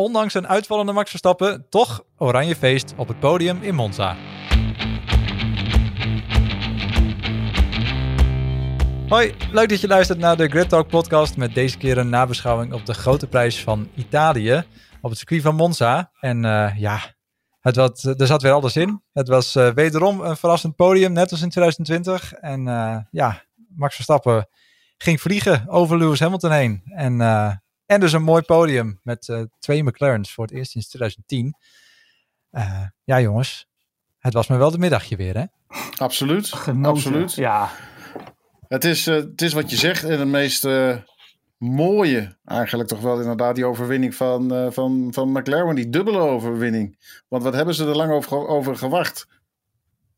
ondanks een uitvallende Max Verstappen, toch oranje feest op het podium in Monza. Hoi, leuk dat je luistert naar de Grid Talk podcast met deze keer een nabeschouwing op de grote prijs van Italië op het circuit van Monza. En uh, ja, het was, er zat weer alles in. Het was uh, wederom een verrassend podium, net als in 2020. En uh, ja, Max Verstappen ging vliegen over Lewis Hamilton heen. En, en dus een mooi podium met twee McLaren's voor het eerst sinds 2010. ja jongens, het was me wel de middagje weer hè? Absoluut, Genoten. absoluut. Ja, Het is, uh, het is wat je zegt en het meest uh, mooie eigenlijk toch wel inderdaad die overwinning van, uh, van, van McLaren, die dubbele overwinning. Want wat hebben ze er lang over, over gewacht?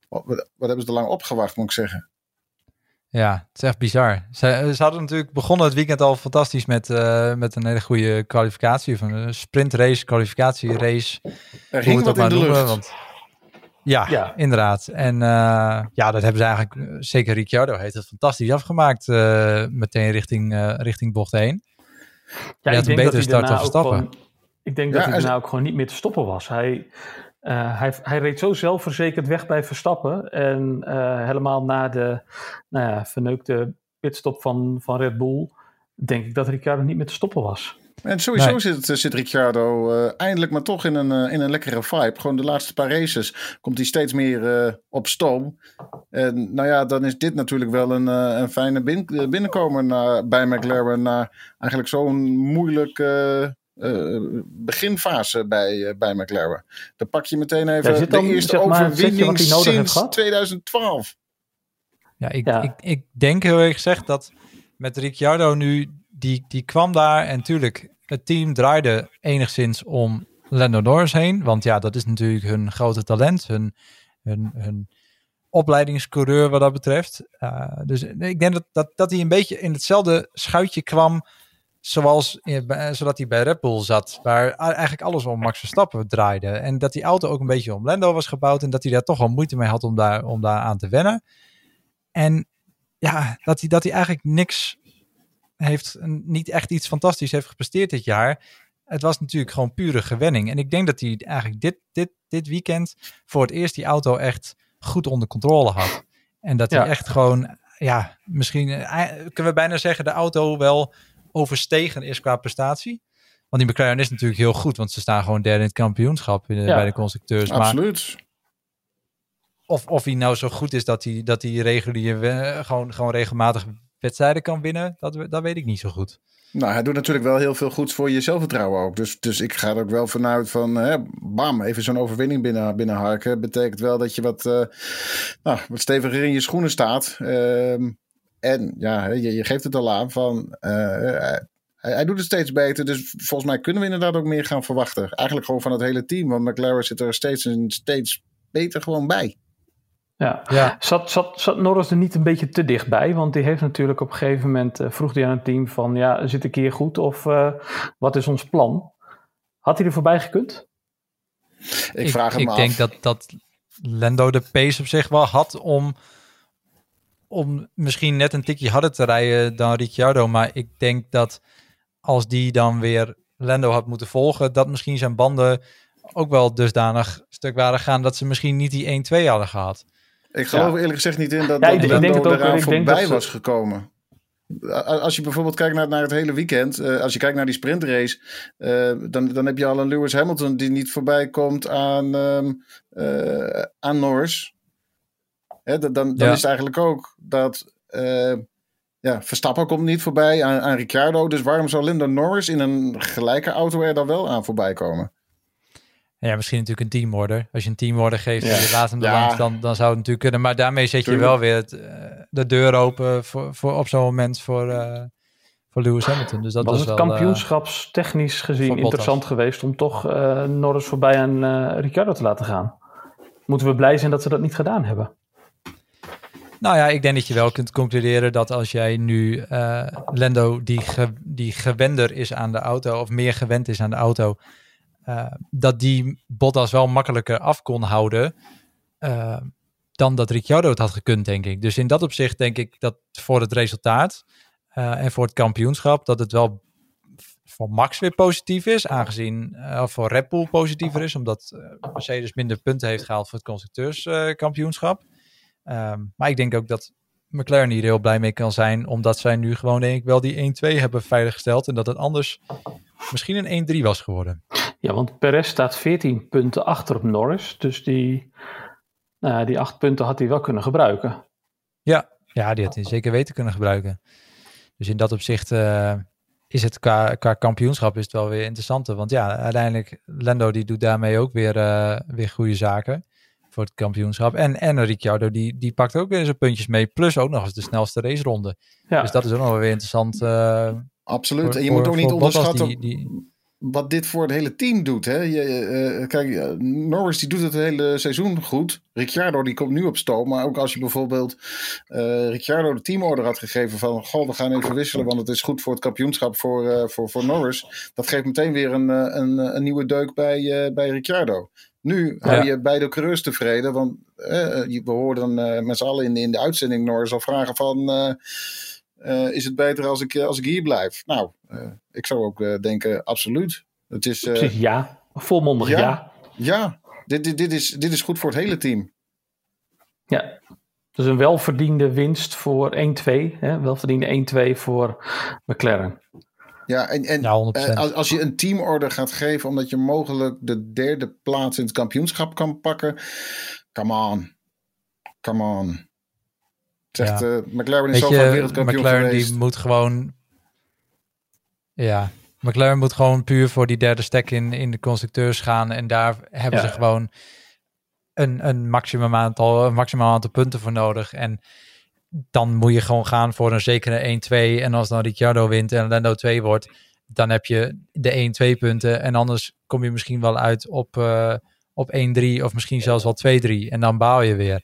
Wat, wat, hebben ze er lang opgewacht, moet ik zeggen? Ja, het is echt bizar. Ze, ze hadden natuurlijk begonnen het weekend al fantastisch met, met een hele goede kwalificatie. Van een sprintrace, kwalificatierace. Er ging wat in de lucht. Want, ja, ja, inderdaad. En uh, ja, dat hebben ze eigenlijk, zeker Ricciardo heeft het fantastisch afgemaakt. Uh, meteen richting, uh, richting bocht 1. Ja, ik denk, dat hij daarna ook gewoon, ik denk dat hij daarna ook gewoon niet meer te stoppen was. Hij, hij, hij reed zo zelfverzekerd weg bij Verstappen. En helemaal na de nou ja, verneukte pitstop van, van Red Bull, denk ik dat Ricciardo niet meer te stoppen was. En sowieso nee. zit, zit Ricciardo uh, eindelijk maar toch in een, uh, in een lekkere vibe. Gewoon de laatste paar races komt hij steeds meer uh, op stoom. En nou ja, dan is dit natuurlijk wel een, een fijne bin, binnenkomer naar, bij McLaren. Na eigenlijk zo'n moeilijke beginfase bij, bij McLaren. Dan pak je meteen even de dan, eerste zeg maar, overwinning sinds heeft 2012. Ja, ik, ja. Ik, ik denk heel erg gezegd dat met Ricciardo nu die, die kwam daar en natuurlijk, het team draaide enigszins om Lando Norris heen. Want ja, dat is natuurlijk hun grote talent, hun, hun, hun opleidingscoureur wat dat betreft. Uh, dus ik denk dat, dat, dat hij een beetje in hetzelfde schuitje kwam zoals, zodat hij bij Red Bull zat, waar eigenlijk alles om Max Verstappen draaide. En dat die auto ook een beetje om Lando was gebouwd en dat hij daar toch wel moeite mee had om daar, om daar aan te wennen. En ja, dat hij, dat hij eigenlijk niks heeft niet echt iets fantastisch heeft gepresteerd dit jaar. Het was natuurlijk gewoon pure gewenning. En ik denk dat hij eigenlijk dit, dit, dit weekend voor het eerst die auto echt goed onder controle had. En dat hij ja. echt gewoon, ja, misschien kunnen we bijna zeggen de auto wel overstegen is qua prestatie. Want die McLaren is natuurlijk heel goed, want ze staan gewoon derde in het kampioenschap in de, ja, bij de constructeurs. Absoluut. Maar of, of hij nou zo goed is dat hij, dat hij regulier gewoon, gewoon regelmatig wedstrijden kan winnen, dat, dat weet ik niet zo goed. Nou, hij doet natuurlijk wel heel veel goeds voor je zelfvertrouwen ook. Dus, dus ik ga er ook wel vanuit van, hè, bam, even zo'n overwinning binnen, binnenharken. Betekent wel dat je wat, uh, nou, wat steviger in je schoenen staat. Uh, en ja, je, je, geeft het al aan van, uh, hij, hij, doet het steeds beter. Dus volgens mij kunnen we inderdaad ook meer gaan verwachten. Eigenlijk gewoon van het hele team. Want McLaren zit er steeds en steeds beter gewoon bij. Ja, ja. Zat, zat, zat Norris er niet een beetje te dichtbij? Want die heeft natuurlijk op een gegeven moment, uh, vroeg hij aan het team van, ja, zit ik hier goed of uh, wat is ons plan? Had hij er voorbij gekund? Ik vraag hem ik af. denk dat, dat Lando de pace op zich wel had om, om misschien net een tikje harder te rijden dan Ricciardo. Maar ik denk dat als die dan weer Lando had moeten volgen, dat misschien zijn banden ook wel dusdanig stuk waren gaan dat ze misschien niet die 1-2 hadden gehad. Ik geloof ja. eerlijk gezegd niet in dat, ja, dat Lando denk ook, eraan voorbij was gekomen. Als je bijvoorbeeld kijkt naar, naar het hele weekend, uh, als je kijkt naar die sprintrace, uh, dan, dan heb je al een Lewis Hamilton die niet voorbij komt aan, um, uh, aan Norris. Hè, dan dan ja. is het eigenlijk ook dat ja, Verstappen komt niet voorbij aan, aan Ricciardo. Dus waarom zou Linda Norris in een gelijke auto er dan wel aan voorbij komen? Ja, misschien natuurlijk een teamorder. Als je een teamorder geeft ja. en je laat hem er ja. langs, dan, dan zou het natuurlijk kunnen. Maar daarmee zet je wel weer het, uh, de deur open voor, voor op zo'n moment voor, uh, voor Lewis Hamilton. Dus dat was, was het wel, kampioenschapstechnisch gezien interessant geweest om toch uh, Norris voorbij aan Ricciardo te laten gaan. Moeten we blij zijn dat ze dat niet gedaan hebben? Nou ja, ik denk dat je wel kunt concluderen dat als jij nu die, ge, die gewender is aan de auto, of meer gewend is aan de auto, uh, dat die Bottas wel makkelijker af kon houden uh, dan dat Ricciardo het had gekund, denk ik. Dus in dat opzicht denk ik dat voor het resultaat en voor het kampioenschap, dat het wel voor Max weer positief is, aangezien uh, voor Red Bull positiever is, omdat Mercedes minder punten heeft gehaald voor het constructeurskampioenschap. Ehm, maar ik denk ook dat McLaren hier heel blij mee kan zijn, omdat zij nu gewoon denk ik wel die 1-2 hebben veiliggesteld en dat het anders misschien een 1-3 was geworden. Ja, want Perez staat 14 punten achter op Norris, dus die, nou, die 8 punten had hij wel kunnen gebruiken. Ja, ja die had hij zeker weten kunnen gebruiken. Dus in dat opzicht uh, is het qua, qua kampioenschap is het wel weer interessanter. Want ja, uiteindelijk, Lando die doet daarmee ook weer, uh, weer goede zaken voor het kampioenschap. En, en Ricciardo die, die pakt ook weer zijn puntjes mee. Plus ook nog eens de snelste raceronde. Ja. Dus dat is ook nog weer interessant. Uh, Absoluut. en je moet ook niet onderschatten die, die, wat dit voor het hele team doet. Hè? Je, uh, kijk, Norris die doet het hele seizoen goed. Ricciardo die komt nu op stoom. Maar ook als je bijvoorbeeld uh, Ricciardo de teamorder had gegeven van... Goh, we gaan even wisselen, want het is goed voor het kampioenschap voor, uh, voor, voor Norris. Dat geeft meteen weer een, een, een nieuwe deuk bij, bij Ricciardo. Nu ja. hou je beide coureurs tevreden. Want we hoorden met z'n allen in, in de uitzending Norris al vragen van... is het beter als ik, als ik hier blijf? Nou, ik zou ook denken, absoluut. Het is, ja, volmondig ja. Ja, ja. Dit, dit, dit, is, dit is goed voor het hele team. Ja, dus een welverdiende winst voor 1-2. Welverdiende 1-2 voor McLaren. Ja, en, en als, als je een teamorder gaat geven omdat je mogelijk de derde plaats in het kampioenschap kan pakken. Come on. Come on. Zegt ja. uh, McLaren is zo van wereldkampioen McLaren die moet gewoon... Ja, McLaren moet gewoon puur voor die derde stek in, in de constructeurs gaan. En daar hebben ze gewoon een, een, maximum aantal, een maximaal aantal punten voor nodig. En dan moet je gewoon gaan voor een zekere 1-2. En als dan Ricciardo wint en Lando 2 wordt, dan heb je de 1-2 punten. En anders kom je misschien wel uit op, uh, op 1-3 of misschien zelfs wel 2-3. En dan baal je weer.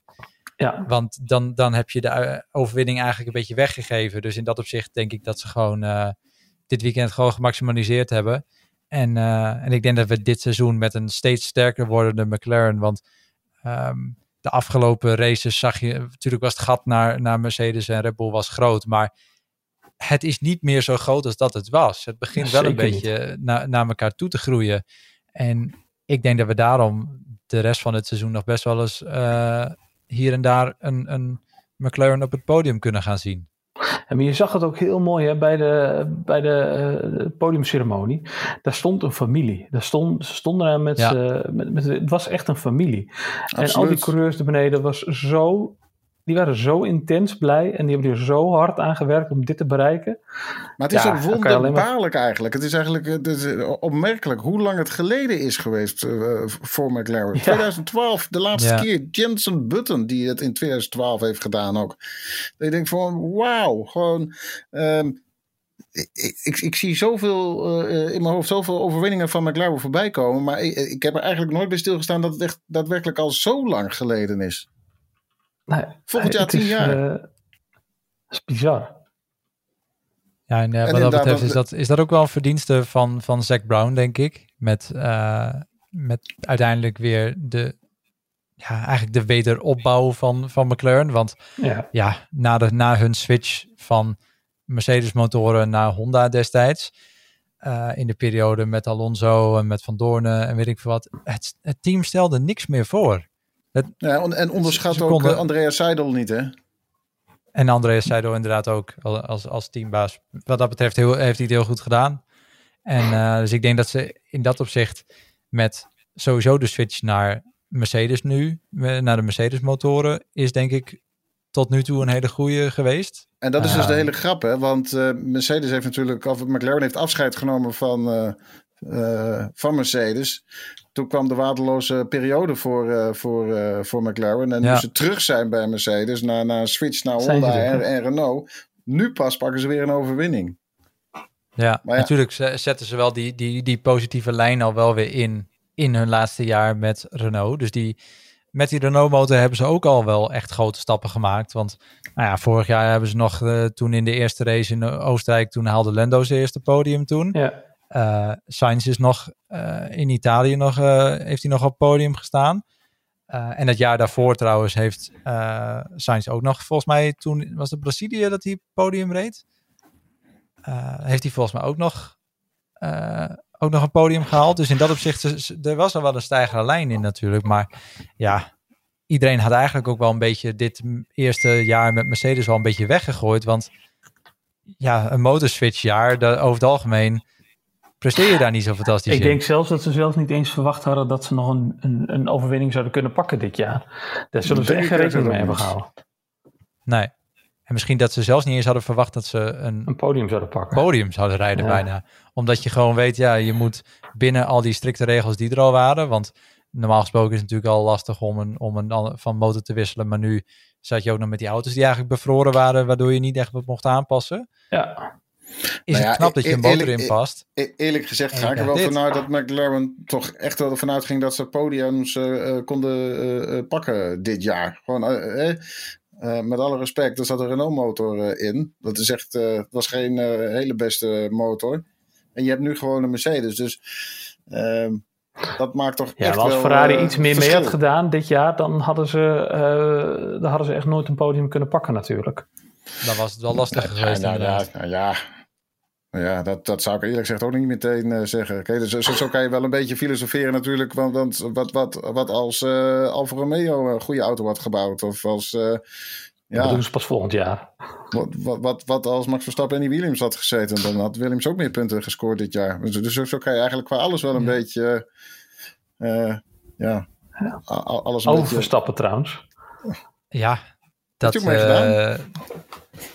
Ja. Want dan, dan heb je de eh, overwinning eigenlijk een beetje weggegeven. Dus in dat opzicht denk ik dat ze gewoon uh, dit weekend gewoon gemaximaliseerd hebben. En, uh, en ik denk dat we dit seizoen met een steeds sterker wordende McLaren. Want um, de afgelopen races zag je, natuurlijk was het gat naar, naar Mercedes en Red Bull was groot, maar het is niet meer zo groot als dat het was. Het begint wel een beetje naar, naar elkaar toe te groeien. En ik denk dat we daarom de rest van het seizoen nog best wel eens uh, hier en daar een, een McLaren op het podium kunnen gaan zien. En je zag het ook heel mooi hè, bij de, bij de uh, podiumceremonie. Daar stond een familie. Daar stond, ze stonden daar met, ja. met, met, Het was echt een familie. En al die coureurs er beneden was zo die waren zo intens blij en die hebben er zo hard aan gewerkt om dit te bereiken. Maar het is ja, wonderbaarlijk maar... eigenlijk. Het is eigenlijk het is opmerkelijk hoe lang het geleden is geweest uh, voor McLaren. Ja. 2012, de laatste ja. keer. Jensen Button, die het in 2012 heeft gedaan ook. Dat je denkt van, wauw, gewoon... Um, ik, ik, ik, zie zoveel uh, in mijn hoofd zoveel overwinningen van McLaren voorbij komen. Maar ik, ik heb er eigenlijk nooit bij stilgestaan dat het echt daadwerkelijk al zo lang geleden is. Nee, Volgend jaar tien jaar. Dat is bizar. Ja, en, uh, en wat dat betreft is dat, is dat ook wel een verdienste van, van Zack Brown, denk ik. Met, uh, met uiteindelijk weer de, ja, eigenlijk de wederopbouw van, van McLaren. Want ja, ja na, de, na hun switch van Mercedes motoren naar Honda destijds. Uh, in de periode met Alonso en met Van Doornen en weet ik veel wat. Het, het team stelde niks meer voor ja, en onderschat ook konden... Andrea Seidel niet, hè? En Andrea Seidel inderdaad ook als, als teambaas. Wat dat betreft heel, heeft hij het heel goed gedaan. En uh, dus ik denk dat ze in dat opzicht met sowieso de switch naar Mercedes nu, naar de Mercedes motoren, is denk ik tot nu toe een hele goede geweest. En dat is dus de hele grap, hè? Want uh, Mercedes heeft natuurlijk, of McLaren heeft afscheid genomen van, uh, uh, van Mercedes toen kwam de waardeloze periode voor, uh, voor, uh, voor McLaren. En nu ze terug zijn bij Mercedes, na, na een switch naar Honda en, en, Renault. Nu pas pakken ze weer een overwinning. Ja, maar ja. natuurlijk zetten ze wel die, die, die positieve lijn al wel weer in, in hun laatste jaar met Renault. Dus die, met die Renault-motor hebben ze ook al wel echt grote stappen gemaakt. Want nou ja, vorig jaar hebben ze nog, uh, toen in de eerste race in Oostenrijk, toen haalde Lando zijn eerste podium toen. Ja. Uh, Sainz is nog uh, in Italië nog, uh, heeft hij nog op podium gestaan. en het jaar daarvoor trouwens heeft Sainz ook nog, volgens mij toen was het Brazilië dat hij podium reed. heeft hij volgens mij ook nog ook nog een podium gehaald. Dus in dat opzicht, er was al wel een stijgende lijn in natuurlijk. Maar ja, iedereen had eigenlijk ook wel een beetje dit eerste jaar met Mercedes wel een beetje weggegooid. Want ja, een motorswitch jaar, over het algemeen presteer je daar niet zo fantastisch Ik denk zelfs dat ze zelfs niet eens verwacht hadden dat ze nog een, een, een overwinning zouden kunnen pakken dit jaar. Daar zullen ze echt geen rekening mee hebben gehouden. Nee. En misschien dat ze zelfs niet eens hadden verwacht dat ze een, een podium zouden pakken. Podium zouden rijden bijna. Omdat je gewoon weet, ja, je moet binnen al die strikte regels die er al waren. Want normaal gesproken is het natuurlijk al lastig om, een, om een, van motor te wisselen. Maar nu zat je ook nog met die auto's die eigenlijk bevroren waren, waardoor je niet echt wat mocht aanpassen. Ja. Is nou het knap dat je een motor in past? E-, eerlijk gezegd ga ik er wel vanuit dat McLaren toch echt wel vanuit ging dat ze podiums uh, konden uh, pakken dit jaar. Gewoon, met alle respect, er zat een Renault motor in. Dat is echt, was geen hele beste motor. En je hebt nu gewoon een Mercedes. Dus ehm, dat maakt toch ja, echt als Ferrari iets meer mee had gedaan dit jaar, dan hadden, ze, dan hadden ze echt nooit een podium kunnen pakken natuurlijk. Dan was het wel lastig geweest ja, ja, nou ja, dat, dat zou ik eerlijk gezegd ook niet meteen uh, zeggen. Okay, dus, zo, zo, kan je wel een beetje filosoferen natuurlijk. Want, want wat, wat, wat als uh, Alfa Romeo een goede auto had gebouwd? Of als... Uh, ja, dat doen ze pas volgend jaar. Wat, wat, wat, wat, als Max Verstappen en die Williams had gezeten? Dan had Williams ook meer punten gescoord dit jaar. Dus, dus zo, zo kan je eigenlijk qua alles wel een beetje... ja, alles een Over Verstappen trouwens. Ja, dat...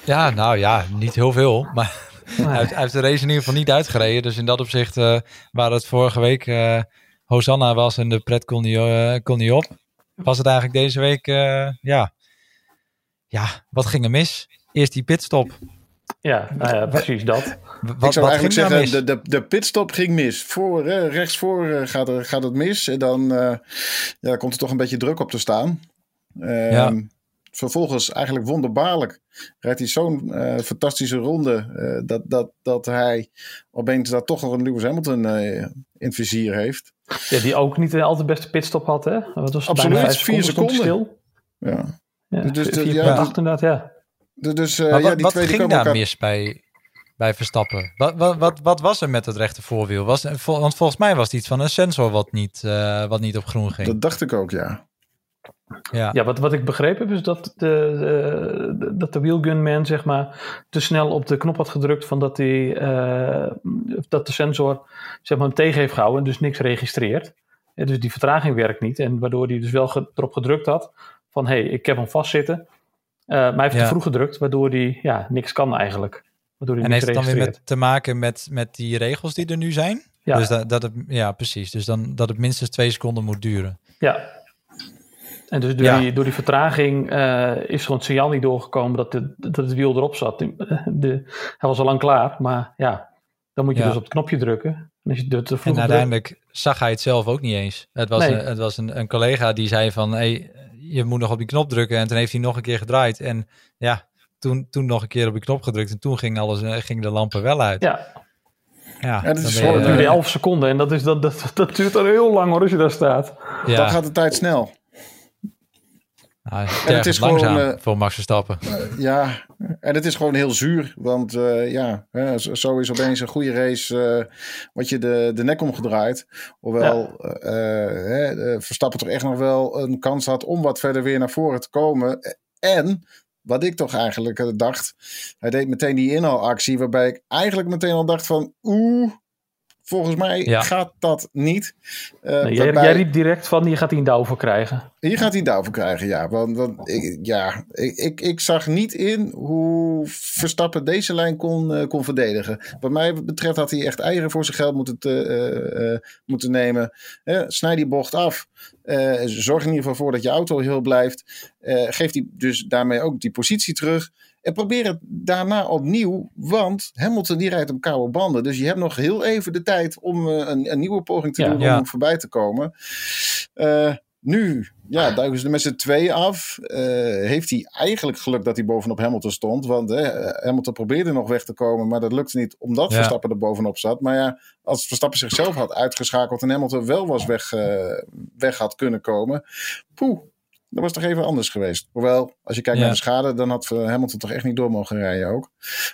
ja, nou ja, niet heel veel, maar... Hij, heeft, de race in ieder geval niet uitgereden. Dus in dat opzicht, uh, waar het vorige week uh, Hosanna was en de pret kon niet, uh, kon niet op, was het eigenlijk deze week, ja, ja, wat ging er mis? Eerst die pitstop. Ja, nou ja, precies dat. Wat, Ik zou eigenlijk zeggen, de, de, de pitstop ging mis. Voor, uh, rechtsvoor gaat, er, gaat het mis. En dan ja, komt er toch een beetje druk op te staan. Uh, ja. Vervolgens eigenlijk wonderbaarlijk rijdt hij zo'n uh, fantastische ronde uh, dat, dat, dat hij opeens daar toch nog een Lewis Hamilton uh, in het vizier heeft. Ja, die ook niet de al te beste pitstop had, hè? Dat was Absoluut, vier seconden. Stil. Ja. ja dus, vier, vier, ja, acht inderdaad, ja. Dus, wat, ja, die wat ging daar elkaar... mis bij, bij Verstappen? Wat, wat, wat, wat, was er met het rechte voorwiel? Was, want volgens mij was het iets van een sensor wat niet, wat niet op groen ging. Dat dacht ik ook, ja. Ja, ja wat, wat ik begrepen heb is dat de, de, dat de wheelgunman zeg maar te snel op de knop had gedrukt van dat, die, uh, dat de sensor zeg maar, hem tegen heeft gehouden en dus niks registreert. Ja, dus die vertraging werkt niet en waardoor hij dus wel erop gedrukt had van hé, hey, ik heb hem vastzitten. Uh, maar hij heeft te vroeg gedrukt waardoor hij ja, niks kan eigenlijk. Waardoor hij en heeft het dan weer met, te maken met, met die regels die er nu zijn? Ja. Dus dat, dat het, ja, precies. Dus dan dat het minstens twee seconden moet duren. Ja, en dus door, die, door die vertraging uh, is gewoon het signaal niet doorgekomen dat, de, dat het wiel erop zat. De, hij was al lang klaar, maar ja, dan moet je dus op het knopje drukken. En, als je en uiteindelijk zag hij het zelf ook niet eens. Het was, een, het was een, een collega die zei van, hey, je moet nog op die knop drukken. En toen heeft hij nog een keer gedraaid. En ja, toen, toen nog een keer op die knop gedrukt. En toen ging, alles, eh, ging de lampen wel uit. Ja, ja, ja dat, is je, duurde 11 seconden en dat, is, dat, dat, dat duurt dan heel lang hoor als je daar staat. Ja. Dan gaat de tijd snel. Nou, en het is gewoon uh, voor Max Verstappen. Uh, ja, en het is gewoon heel zuur. Want uh, ja, zo is opeens een goede race wat je de, de nek omgedraaid. Hoewel ja. Verstappen toch echt nog wel een kans had om wat verder weer naar voren te komen. En wat ik toch eigenlijk dacht, hij deed meteen die inhaalactie. Waarbij ik eigenlijk meteen al dacht van oeh, Volgens mij gaat dat niet. Uh, jij, jij, riep direct van, hier gaat hij een douw voor krijgen. Hier gaat hij een douw voor krijgen, ja. Want, want ik, ja, ik, ik, ik, zag niet in hoe Verstappen deze lijn kon, uh, kon verdedigen. Wat mij betreft had hij echt eieren voor zijn geld moeten, uh, moeten nemen. snijd die bocht af. zorg in ieder geval voor dat je auto heel blijft. geeft hij dus daarmee ook die positie terug. En probeer het daarna opnieuw, want Hamilton die rijdt op koude banden. Dus je hebt nog heel even de tijd om uh, een, een, nieuwe poging te doen om voorbij te komen. Uh, nu ja, duiken ze er met z'n twee af. Uh, heeft hij eigenlijk geluk dat hij bovenop Hamilton stond. Want Hamilton probeerde nog weg te komen, maar dat lukte niet omdat Verstappen er bovenop zat. Maar ja, als Verstappen zichzelf had uitgeschakeld en Hamilton wel was weg, weg had kunnen komen. Poeh, dat was toch even anders geweest. Hoewel, als je kijkt naar de schade, dan had Hamilton toch echt niet door mogen rijden ook.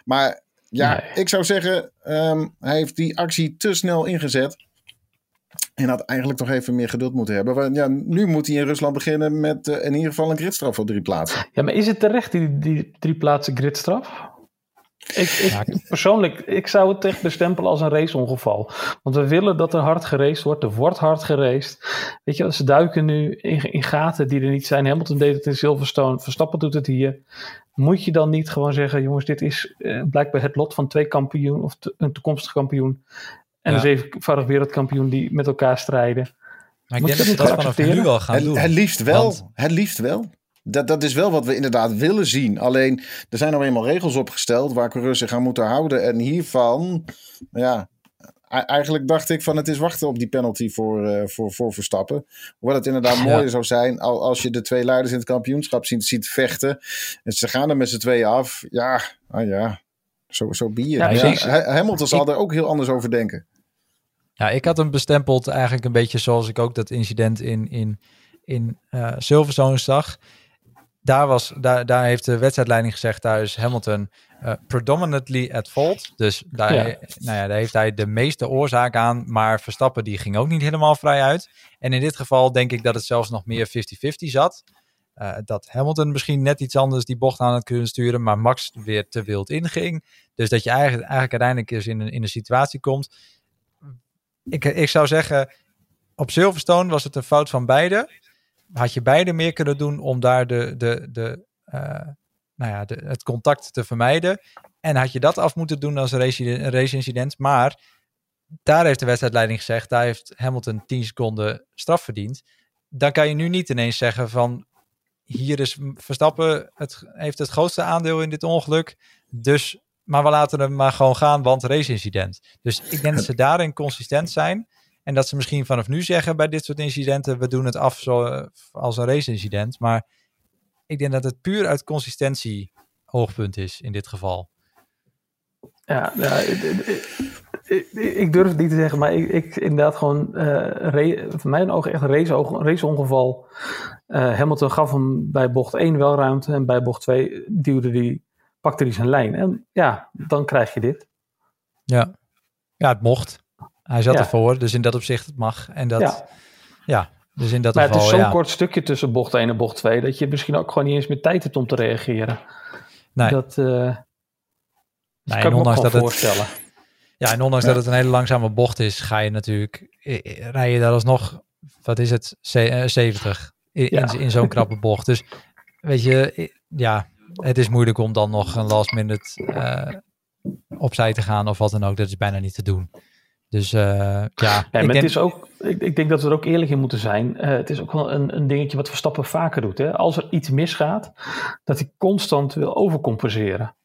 Maar ja, ik zou zeggen, ehm, hij heeft die actie te snel ingezet. En had eigenlijk toch even meer geduld moeten hebben. Want ja, nu moet hij in Rusland beginnen met uh, in ieder geval een gridstraf voor drie plaatsen. Ja, maar is het terecht, die, die drie plaatsen gridstraf? Ik, ik, persoonlijk, ik zou het echt bestempelen als een raceongeval. Want we willen dat er hard geraced wordt. Er wordt hard geraced. Weet je, ze duiken nu in, in gaten die er niet zijn. Hamilton deed het in Silverstone. Verstappen doet het hier. Moet je dan niet gewoon zeggen: jongens, dit is eh, blijkbaar het lot van twee kampioen of een toekomstig kampioen. En een zevenvoudig wereldkampioen die met elkaar strijden. Maar ik denk dat we dat vanaf nu wel gaan het, doen. Het liefst wel. Het liefst wel. Dat, dat is wel wat we inderdaad willen zien. Alleen, er zijn nou eenmaal regels opgesteld waar coureurs zich aan moeten houden. En hiervan, ja, eigenlijk dacht ik van het is wachten op die penalty voor, uh, voor, voor Verstappen. Hoewel het inderdaad ja. mooier zou zijn als je de twee leiders in het kampioenschap ziet, ziet vechten. En ze gaan er met z'n tweeën af. Ja, ah ja, zo, zo be ja, ja, Hamilton zal er ook heel anders over denken. Ja, ik had hem bestempeld eigenlijk een beetje zoals ik ook dat incident in, in, in uh, Silverstone zag daar, was, daar, daar heeft de wedstrijdleiding gezegd, daar is Hamilton uh, predominantly at fault. Dus daar, Nou ja, daar heeft hij de meeste oorzaak aan, maar Verstappen die ging ook niet helemaal vrij uit. En in dit geval denk ik dat het zelfs nog meer 50-50 zat. Uh, dat Hamilton misschien net iets anders die bocht aan het kunnen sturen, maar Max weer te wild inging. Dus dat je eigenlijk, eigenlijk uiteindelijk eens in een, in een situatie komt. Ik, ik zou zeggen, op Silverstone was het een fout van beide had je beide meer kunnen doen om daar de, de, de, uh, nou ja, de, het contact te vermijden. En had je dat af moeten doen als een race, race incident. Maar daar heeft de wedstrijdleiding gezegd, daar heeft Hamilton 10 seconden straf verdiend. Dan kan je nu niet ineens zeggen van hier is Verstappen, het heeft het grootste aandeel in dit ongeluk. Dus, maar we laten hem maar gewoon gaan, want race incident. Dus ik denk dat ze daarin consistent zijn. En dat ze misschien vanaf nu zeggen bij dit soort incidenten, we doen het af zo, eh, als een race-incident. Maar ik denk dat het puur uit consistentie hoogpunt is in dit geval. Ja, ik, ik, durf het niet te zeggen, maar ik, ik inderdaad gewoon, uh, voor mij een oog echt een race, raceongeval. Uh, Hamilton gaf hem bij bocht 1 wel ruimte en bij bocht 2 duwde die, pakte hij zijn lijn. En ja, dan krijg je dit. Ja, ja het mocht. Hij zat ervoor, dus in dat opzicht het mag. En dat, ja. dus in dat maar geval, het is zo'n kort stukje tussen bocht 1 en bocht 2... dat je misschien ook gewoon niet eens meer tijd hebt om te reageren. Nee. Dat, uh, nee, kan en ondanks dat voorstellen. Het, ja, en ondanks dat het een hele langzame bocht is... ga je natuurlijk... rij je daar alsnog... wat is het? 70 in, in, in zo'n krappe bocht. Dus weet je... ja, het is moeilijk om dan nog een last minute... Uh, opzij te gaan of wat dan ook. Dat is bijna niet te doen. Dus uh, ja. ja maar denk... het is ook, ik, ik, denk dat we er ook eerlijk in moeten zijn. Uh, het is ook wel een, een dingetje wat Verstappen vaker doet. Hè? Als er iets misgaat, dat hij constant wil overcompenseren.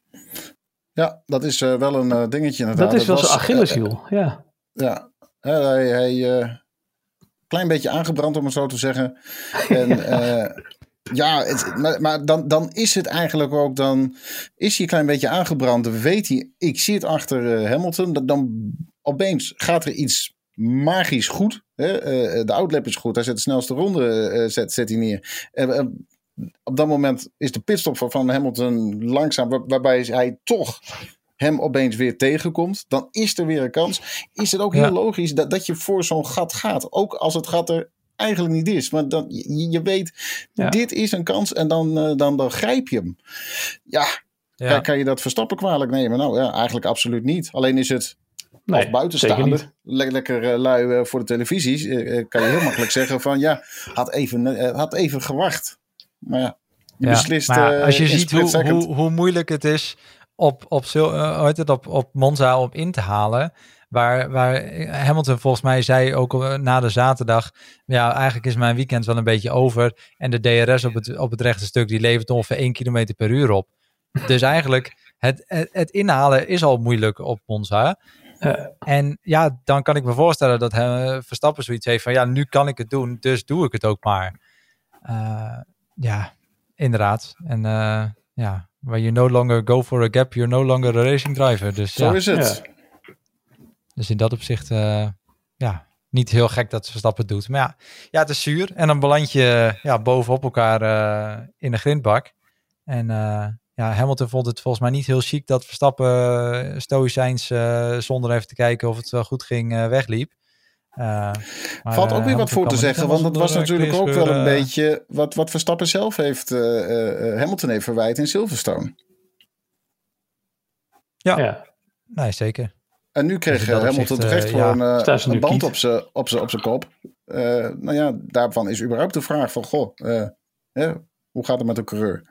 Ja, dat is uh, wel een dingetje inderdaad. Dat is wel zijn Achilleshiel, ja. Ja, hij, hij klein beetje aangebrand om het zo te zeggen. En ja, het, maar, maar, dan, dan is het eigenlijk ook, dan is hij een klein beetje aangebrand. Weet hij, ik zit achter Hamilton. Dan opeens gaat er iets magisch goed. Hè? Uh, de outlap is goed. Hij zet de snelste ronde uh, zet, zet hij neer. Op dat moment is de pitstop van Hamilton langzaam, waar, waarbij hij toch hem opeens weer tegenkomt. Dan is er weer een kans. Is het ook heel logisch dat, dat je voor zo'n gat gaat. Ook als het gat er eigenlijk niet is. Maar dan, je, je weet, dit is een kans en dan, dan, dan grijp je hem. Ja, ja. Kan, je dat Verstappen kwalijk nemen? Nou ja, eigenlijk absoluut niet. Alleen is het Nee, le lekker uh, lui uh, voor de televisies, uh, kan je heel makkelijk zeggen van ja, had even, had even gewacht. Maar ja, je ja, beslist. Maar als je ziet hoe, hoe, hoe, moeilijk het is op, op, het, op, op Monza om in te halen. Waar, waar Hamilton volgens mij zei ook na de zaterdag. Ja, eigenlijk is mijn weekend wel een beetje over. En de DRS op het, op het rechte stuk die levert ongeveer 1 km per uur op. Dus eigenlijk, het, het, het inhalen is al moeilijk op Monza. En ja, dan kan ik me voorstellen dat hij, Verstappen zoiets heeft van ja, nu kan ik het doen, dus doe ik het ook maar. Uh, ja, inderdaad. En uh, ja, when you no longer go for a gap, you're no longer a racing driver. Dus, Zo is het. Dus in dat opzicht, uh, ja, niet heel gek dat Verstappen het doet. Maar ja, ja, het is zuur. En dan beland je ja, bovenop elkaar in de grindbak. En ja, Hamilton vond het volgens mij niet heel chic dat Verstappen stoïcijns zonder even te kijken of het wel goed ging wegliep. Uh, Valt ook weer wat voor te zeggen, want dat was natuurlijk ook wel een beetje wat, wat Verstappen zelf heeft, Hamilton heeft verwijt in Silverstone. Ja, ja. nee, zeker. En nu kreeg dus Hamilton toch echt gewoon een band op zijn op op kop. nou ja, daarvan is überhaupt de vraag van, goh, hoe gaat het met de coureur?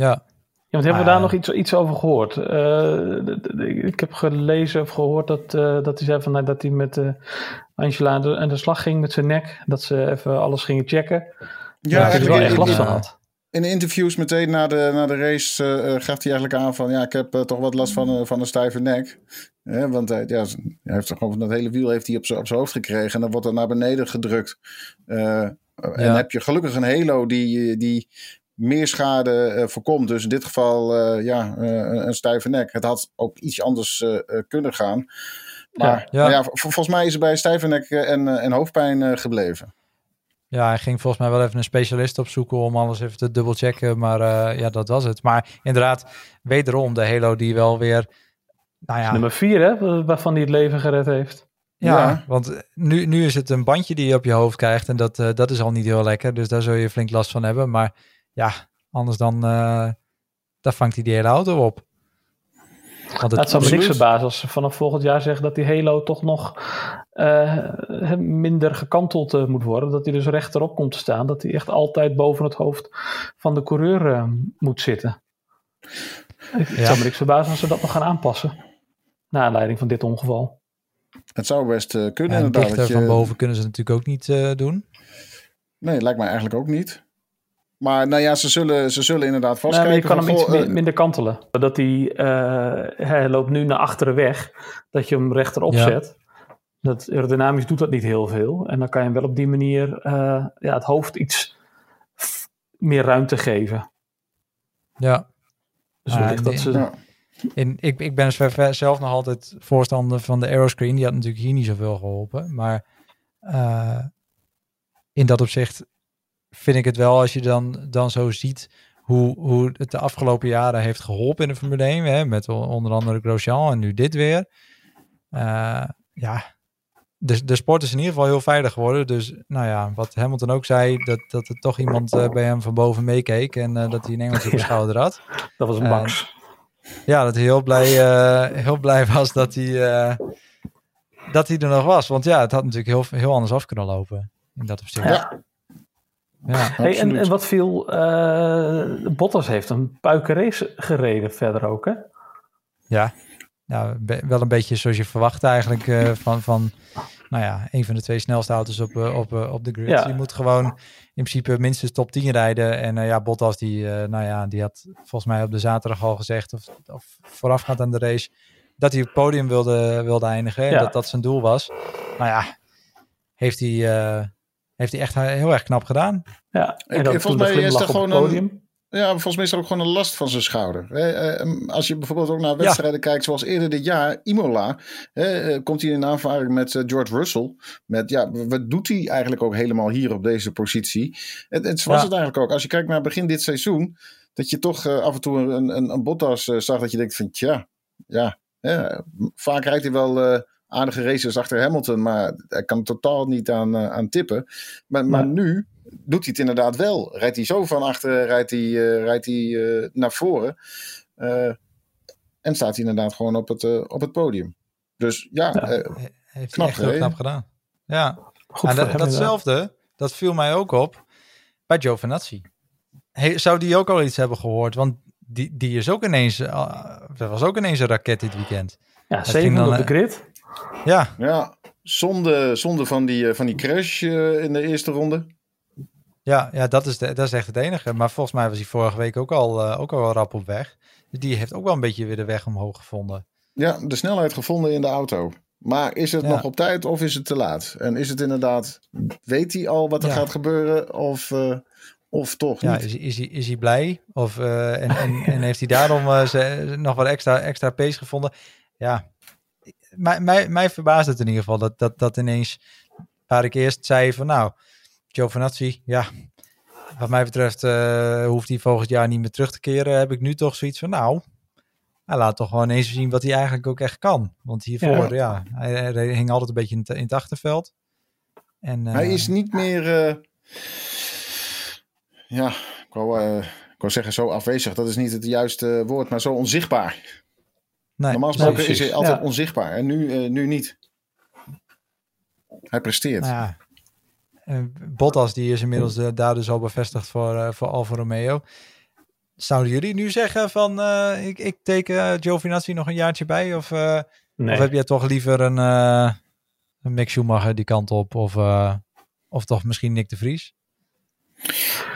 Ja. Ja, want hebben we daar nog iets, iets over gehoord? Uh, ik heb gelezen of gehoord dat, uh, dat hij zei van, nou, dat hij met uh, Angela aan de, aan de, slag ging met zijn nek. Dat ze even alles gingen checken. Ja, dat hij er wel echt last van had. In interviews meteen na de, na de race gaf hij eigenlijk aan van... ja, ik heb toch wat last van, van een stijve nek. want hij, ja, hij heeft gewoon dat hele wiel heeft hij op zijn hoofd gekregen... en dan wordt er naar beneden gedrukt. En heb je gelukkig een halo die, die meer schade uh, voorkomt. Dus in dit geval uh, ja, uh, een stijve nek. Het had ook iets anders kunnen gaan. Maar ja, ja. ja volgens mij is er bij stijve nek en, en hoofdpijn gebleven. Ja, hij ging volgens mij wel even een specialist opzoeken om alles even te dubbelchecken. Maar ja, dat was het. Maar inderdaad, wederom de Halo die wel weer... Nou ja, nummer vier, hè? Waarvan hij het leven gered heeft. Ja, ja, want nu, nu is het een bandje die je op je hoofd krijgt. En dat, dat is al niet heel lekker. Dus daar zul je flink last van hebben. Maar ja, anders dan, uh, dan vangt hij die hele auto op. Want het, zou me niks verbazen als ze vanaf volgend jaar zeggen dat die Halo toch nog uh, minder gekanteld uh, moet worden. Dat hij dus rechterop komt te staan. Dat hij echt altijd boven het hoofd van de coureur moet zitten. Het zou me niks verbazen als ze dat nog gaan aanpassen. Naar aanleiding van dit ongeval. Het zou best kunnen. Ja, inderdaad. Dichter je... van boven kunnen ze natuurlijk ook niet doen. Nee, lijkt mij eigenlijk ook niet. Maar nou ja, ze zullen, ze zullen inderdaad vastkijken. Nou, je kan hem iets eh, minder kantelen. Dat hij, uh, hij loopt nu naar achteren weg. Dat je hem rechterop ja. zet. Dat aerodynamisch doet dat niet heel veel. En dan kan je hem wel op die manier uh, ja, het hoofd iets meer ruimte geven. Ja. Dus ah, dat ze... Ja. In, ik, ik ben zelf nog altijd voorstander van de aeroscreen. Die had natuurlijk hier niet zoveel geholpen. Maar uh, in dat opzicht vind ik het wel als je dan, dan zo ziet hoe, hoe het de afgelopen jaren heeft geholpen in de Formule 1. Hè, met onder andere Grosjean en nu dit weer. Uh, ja, de, de sport is in ieder geval heel veilig geworden. Dus nou ja, wat Hamilton ook zei, dat, dat er toch iemand uh, bij hem van boven meekeek. En uh, dat hij een Engels op de schouder had. Dat was een Max. ja, dat hij heel blij, heel blij was dat hij, dat hij er nog was. Want ja, het had natuurlijk heel, heel anders af kunnen lopen. In dat opzicht. Ja. Ja, hey, en, en, wat viel, uh, Bottas heeft een puikenrace gereden verder ook, hè? Ja, nou, wel een beetje zoals je verwacht eigenlijk uh, van, van, nou ja, een van de twee snelste auto's op, uh, op, op de grid. Ja. Je moet gewoon in principe minstens top 10 rijden. En ja, Bottas, die, nou ja, die had volgens mij op de zaterdag al gezegd, of, of voorafgaand aan de race, dat hij op het podium wilde, wilde eindigen. Ja. Dat dat zijn doel was. Nou ja, heeft hij heeft hij echt heel erg knap gedaan. Ja, en ik, volgens mij is er gewoon een. Ja, volgens mij is er ook gewoon een last van zijn schouder. Ehm, als je bijvoorbeeld ook naar wedstrijden kijkt, zoals eerder dit jaar, Imola, eh, komt hij in aanvaring met eh, George Russell. Met ja, wat doet hij eigenlijk ook helemaal hier op deze positie? Het, het was het eigenlijk ook. Als je kijkt naar begin dit seizoen, dat je toch eh, af en toe een, een, een Bottas zag dat je denkt van, tja, ja, vaak rijdt hij wel aardige races achter Hamilton, maar hij kan totaal niet aan, uh, aan tippen. Maar, maar nu doet hij het inderdaad wel. Rijdt hij zo van achter, rijdt hij, uh, rijdt hij uh, naar voren. en staat hij inderdaad gewoon op het, op het podium. Dus ja, ja heeft knap, echt heel knap gedaan. Ja, Goed dat, datzelfde, dat viel mij ook op bij Giovinazzi. Hey, zou die ook al iets hebben gehoord? Want die, die is ook ineens, dat was ook ineens een raket dit weekend. Ja, zeven op de grid. Ja. Ja, zonde, zonde van, die, eh, van die crash uh, in de eerste ronde. Ja, ja dat, is de, dat is echt het enige. Maar volgens mij was hij vorige week ook al, uh, ook al rap op weg. Dus die heeft ook wel een beetje weer de weg omhoog gevonden. Ja, de snelheid gevonden in de auto. Maar is het nog op tijd of is het te laat? En is het inderdaad, weet hij al wat er gaat gebeuren of, uh, of toch ja, niet? Is, is, hij, is hij blij? Of, uh, en, en, en, heeft hij daarom ze, nog wat extra, extra pace gevonden? Ja, mij, mij, mij verbaast het in ieder geval dat, dat, dat ineens, waar ik eerst zei van nou, Giovinazzi, ja, wat mij betreft uh, hoeft hij volgend jaar niet meer terug te keren. Heb ik nu toch zoiets van, nou, hij laat toch gewoon eens zien wat hij eigenlijk ook echt kan. Want hiervoor, ja, hij, hij, hing altijd een beetje in, in het achterveld. En, hij is niet meer, ja, ik wou, ik wou zeggen zo afwezig. Dat is niet het juiste woord, maar zo onzichtbaar. Nee, Normaal gesproken is hij altijd onzichtbaar en nu, nu niet. Hij presteert. Nou ja. Bottas die is inmiddels uh, daar dus al bevestigd voor, uh, voor Alfa Romeo. Zouden jullie nu zeggen van uh, ik, ik teken Giovinazzi nog een jaartje bij? Of, nee. of heb jij toch liever een, een Mick Schumacher die kant op? Of, of toch misschien Nick de Vries?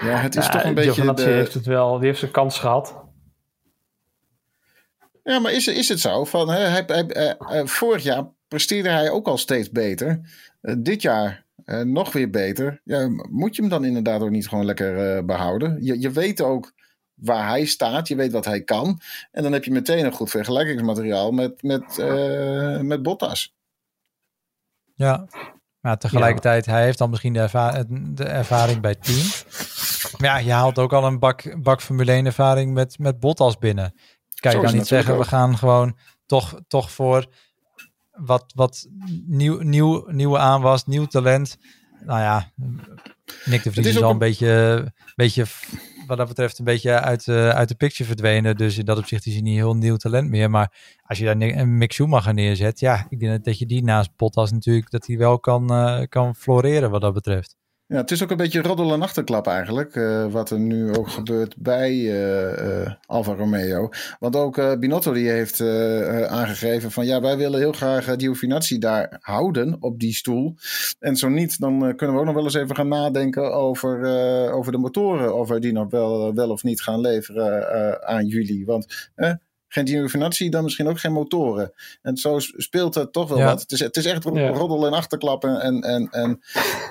Ja, het is toch een beetje... Giovinazzi de... heeft het wel, die heeft zijn kans gehad. Ja, maar is, is het zo? Van, hij, hij, vorig jaar presteerde hij ook al steeds beter. dit jaar nog weer beter. Ja, moet je hem dan inderdaad ook niet gewoon lekker behouden? Je, je weet ook waar hij staat, je weet wat hij kan. En dan heb je meteen een goed vergelijkingsmateriaal met, met, met Bottas. Ja, maar tegelijkertijd, hij heeft dan misschien de, de ervaring bij team. Maar ja, je haalt ook al een bak, bak Formule 1 ervaring met, met Bottas binnen. Kan je dan niet zeggen, we gaan gewoon toch, toch voor wat, wat nieuw, nieuw, nieuwe aanwas, nieuw talent. Nou ja, Nick de Vries is, al een, beetje, beetje, wat dat betreft, een beetje uit, uh, uit de picture verdwenen. Dus in dat opzicht is hij niet heel nieuw talent meer. Maar als je daar een Mick Schumacher neerzet, ja, ik denk dat je die naast Bottas natuurlijk, dat hij wel kan, uh, kan floreren wat dat betreft. Ja, het is ook een beetje roddel en achterklap eigenlijk. Uh, wat er nu ook gebeurt bij uh, Alfa Romeo. Want ook Binotto die heeft aangegeven van ja, wij willen heel graag Giovinazzi daar houden op die stoel. En zo niet, dan kunnen we ook nog wel eens even gaan nadenken over, over de motoren. Of wij die nog wel, wel of niet gaan leveren aan jullie. Want geen Giovinazzi, dan misschien ook geen motoren. En zo speelt het toch wel wat. Het is, het is echt roddel en achterklappen. En, en, en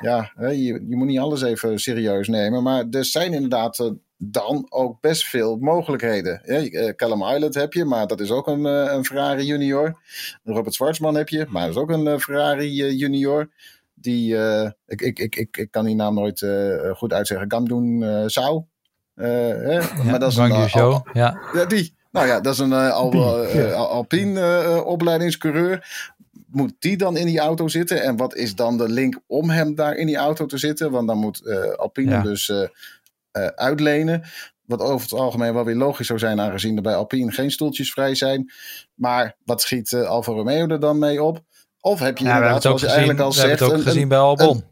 ja, je, je moet niet alles even serieus nemen. Maar er zijn inderdaad eh, dan ook best veel mogelijkheden. Ja, eh, Callum Island heb je, maar dat is ook een, eh, een Ferrari junior. Robert Schwarzman heb je, maar dat is ook een Ferrari junior. Die, ik, ik, ik, ik, ik kan die naam nooit goed uitzeggen. Gamdoen uh, Sau. ja, maar dat is een, show. ja. ja, die. Nou ja, dat is een uh, al, uh, Alpine opleidingscoureur. Moet die dan in die auto zitten? En wat is dan de link om hem daar in die auto te zitten? Want dan moet Alpine dus uitlenen. Wat over het algemeen wel weer logisch zou zijn, aangezien er bij Alpine geen stoeltjes vrij zijn. Maar wat schiet Alfa Romeo er dan mee op? Of heb je ja, inderdaad, zoals je eigenlijk al zegt... We hebben het ook gezien bij Albon.